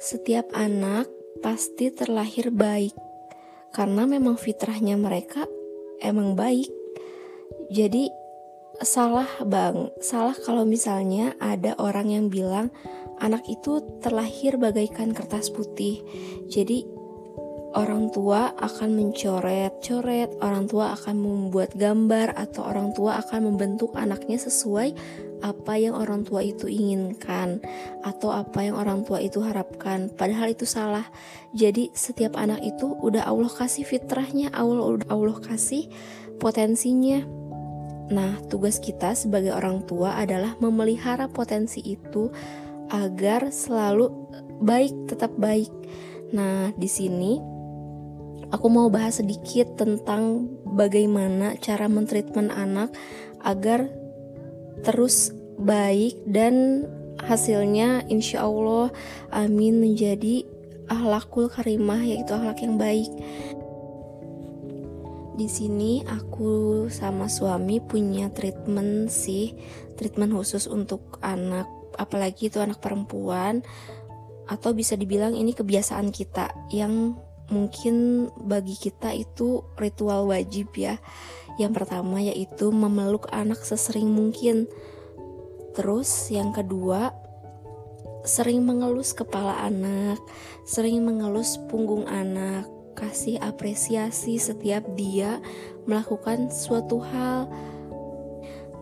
setiap anak pasti terlahir baik karena memang fitrahnya mereka emang baik. Jadi salah bang, salah kalau misalnya ada orang yang bilang anak itu terlahir bagaikan kertas putih. Jadi orang tua akan mencoret-coret, orang tua akan membuat gambar atau orang tua akan membentuk anaknya sesuai apa yang orang tua itu inginkan atau apa yang orang tua itu harapkan. Padahal itu salah. Jadi setiap anak itu udah Allah kasih fitrahnya Allah Allah kasih potensinya. Nah tugas kita sebagai orang tua adalah memelihara potensi itu agar selalu baik tetap baik. Nah di sini aku mau bahas sedikit tentang bagaimana cara mentreatment anak agar terus baik dan hasilnya insya Allah amin menjadi ahlakul karimah yaitu ahlak yang baik. Di sini aku sama suami punya treatment sih, treatment khusus untuk anak, apalagi itu anak perempuan atau bisa dibilang ini kebiasaan kita yang mungkin bagi kita itu ritual wajib ya. Yang pertama yaitu memeluk anak sesering mungkin. Terus yang kedua, sering mengelus kepala anak, sering mengelus punggung anak, kasih apresiasi setiap dia melakukan suatu hal.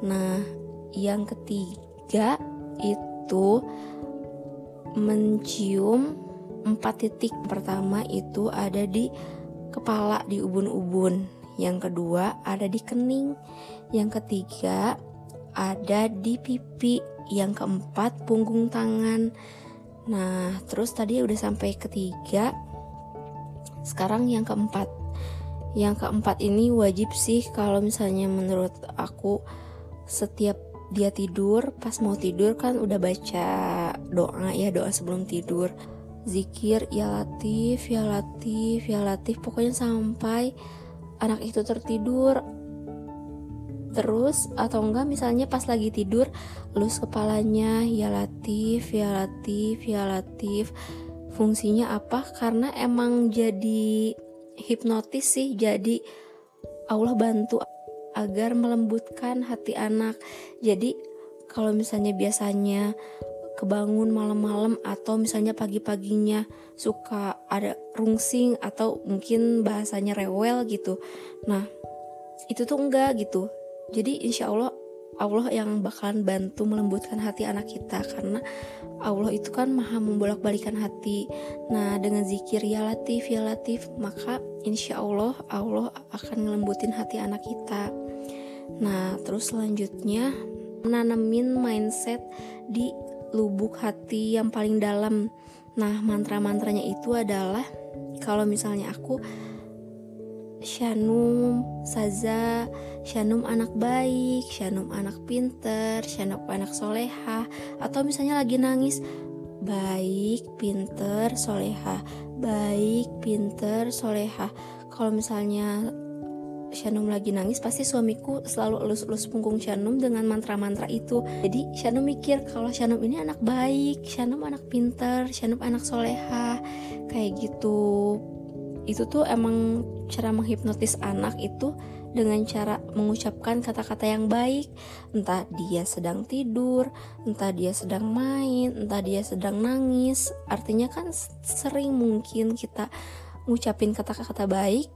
Nah, yang ketiga itu mencium empat titik pertama itu ada di kepala di ubun-ubun yang kedua ada di kening, yang ketiga ada di pipi, yang keempat punggung tangan. Nah, terus tadi udah sampai ketiga. Sekarang yang keempat. Yang keempat ini wajib sih kalau misalnya menurut aku setiap dia tidur, pas mau tidur kan udah baca doa ya, doa sebelum tidur. Zikir ya latif, ya latif, ya latif. Pokoknya sampai anak itu tertidur terus atau enggak misalnya pas lagi tidur lus kepalanya ya latif ya latif ya latif. Fungsinya apa? Karena emang jadi hipnotis sih jadi Allah bantu agar melembutkan hati anak. Jadi kalau misalnya biasanya kebangun malam-malam atau misalnya pagi-paginya suka ada rungsing atau mungkin bahasanya rewel gitu. Nah, itu tuh enggak gitu. Jadi insya Allah Allah yang bakalan bantu melembutkan hati anak kita karena Allah itu kan maha membolak-balikan hati. Nah dengan zikir ya latif ya latif maka insya Allah Allah akan ngelembutin hati anak kita. Nah terus selanjutnya menanamin mindset di lubuk hati yang paling dalam. Nah, mantra-mantranya itu adalah kalau misalnya aku Shanum, Saza, Shanum anak baik, Shanum anak pinter, Shanum anak soleha, atau misalnya lagi nangis, baik, pinter, soleha, baik, pinter, soleha. Kalau misalnya Shanum lagi nangis pasti suamiku selalu elus-elus punggung Shanum dengan mantra-mantra itu. Jadi Shanum mikir kalau Shanum ini anak baik Shanum anak pinter Shanum anak soleha kayak gitu. Itu tuh emang cara menghipnotis anak itu dengan cara mengucapkan kata-kata yang baik. Entah dia sedang tidur entah dia sedang main entah dia sedang nangis. Artinya kan sering mungkin kita ngucapin kata-kata baik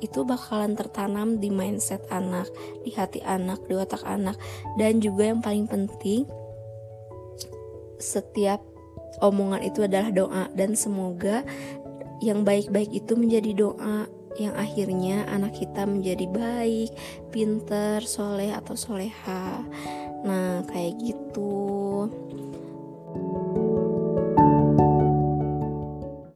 itu bakalan tertanam di mindset anak, di hati anak, di otak anak, dan juga yang paling penting setiap omongan itu adalah doa dan semoga yang baik-baik itu menjadi doa yang akhirnya anak kita menjadi baik, pinter, soleh atau soleha. Nah kayak gitu.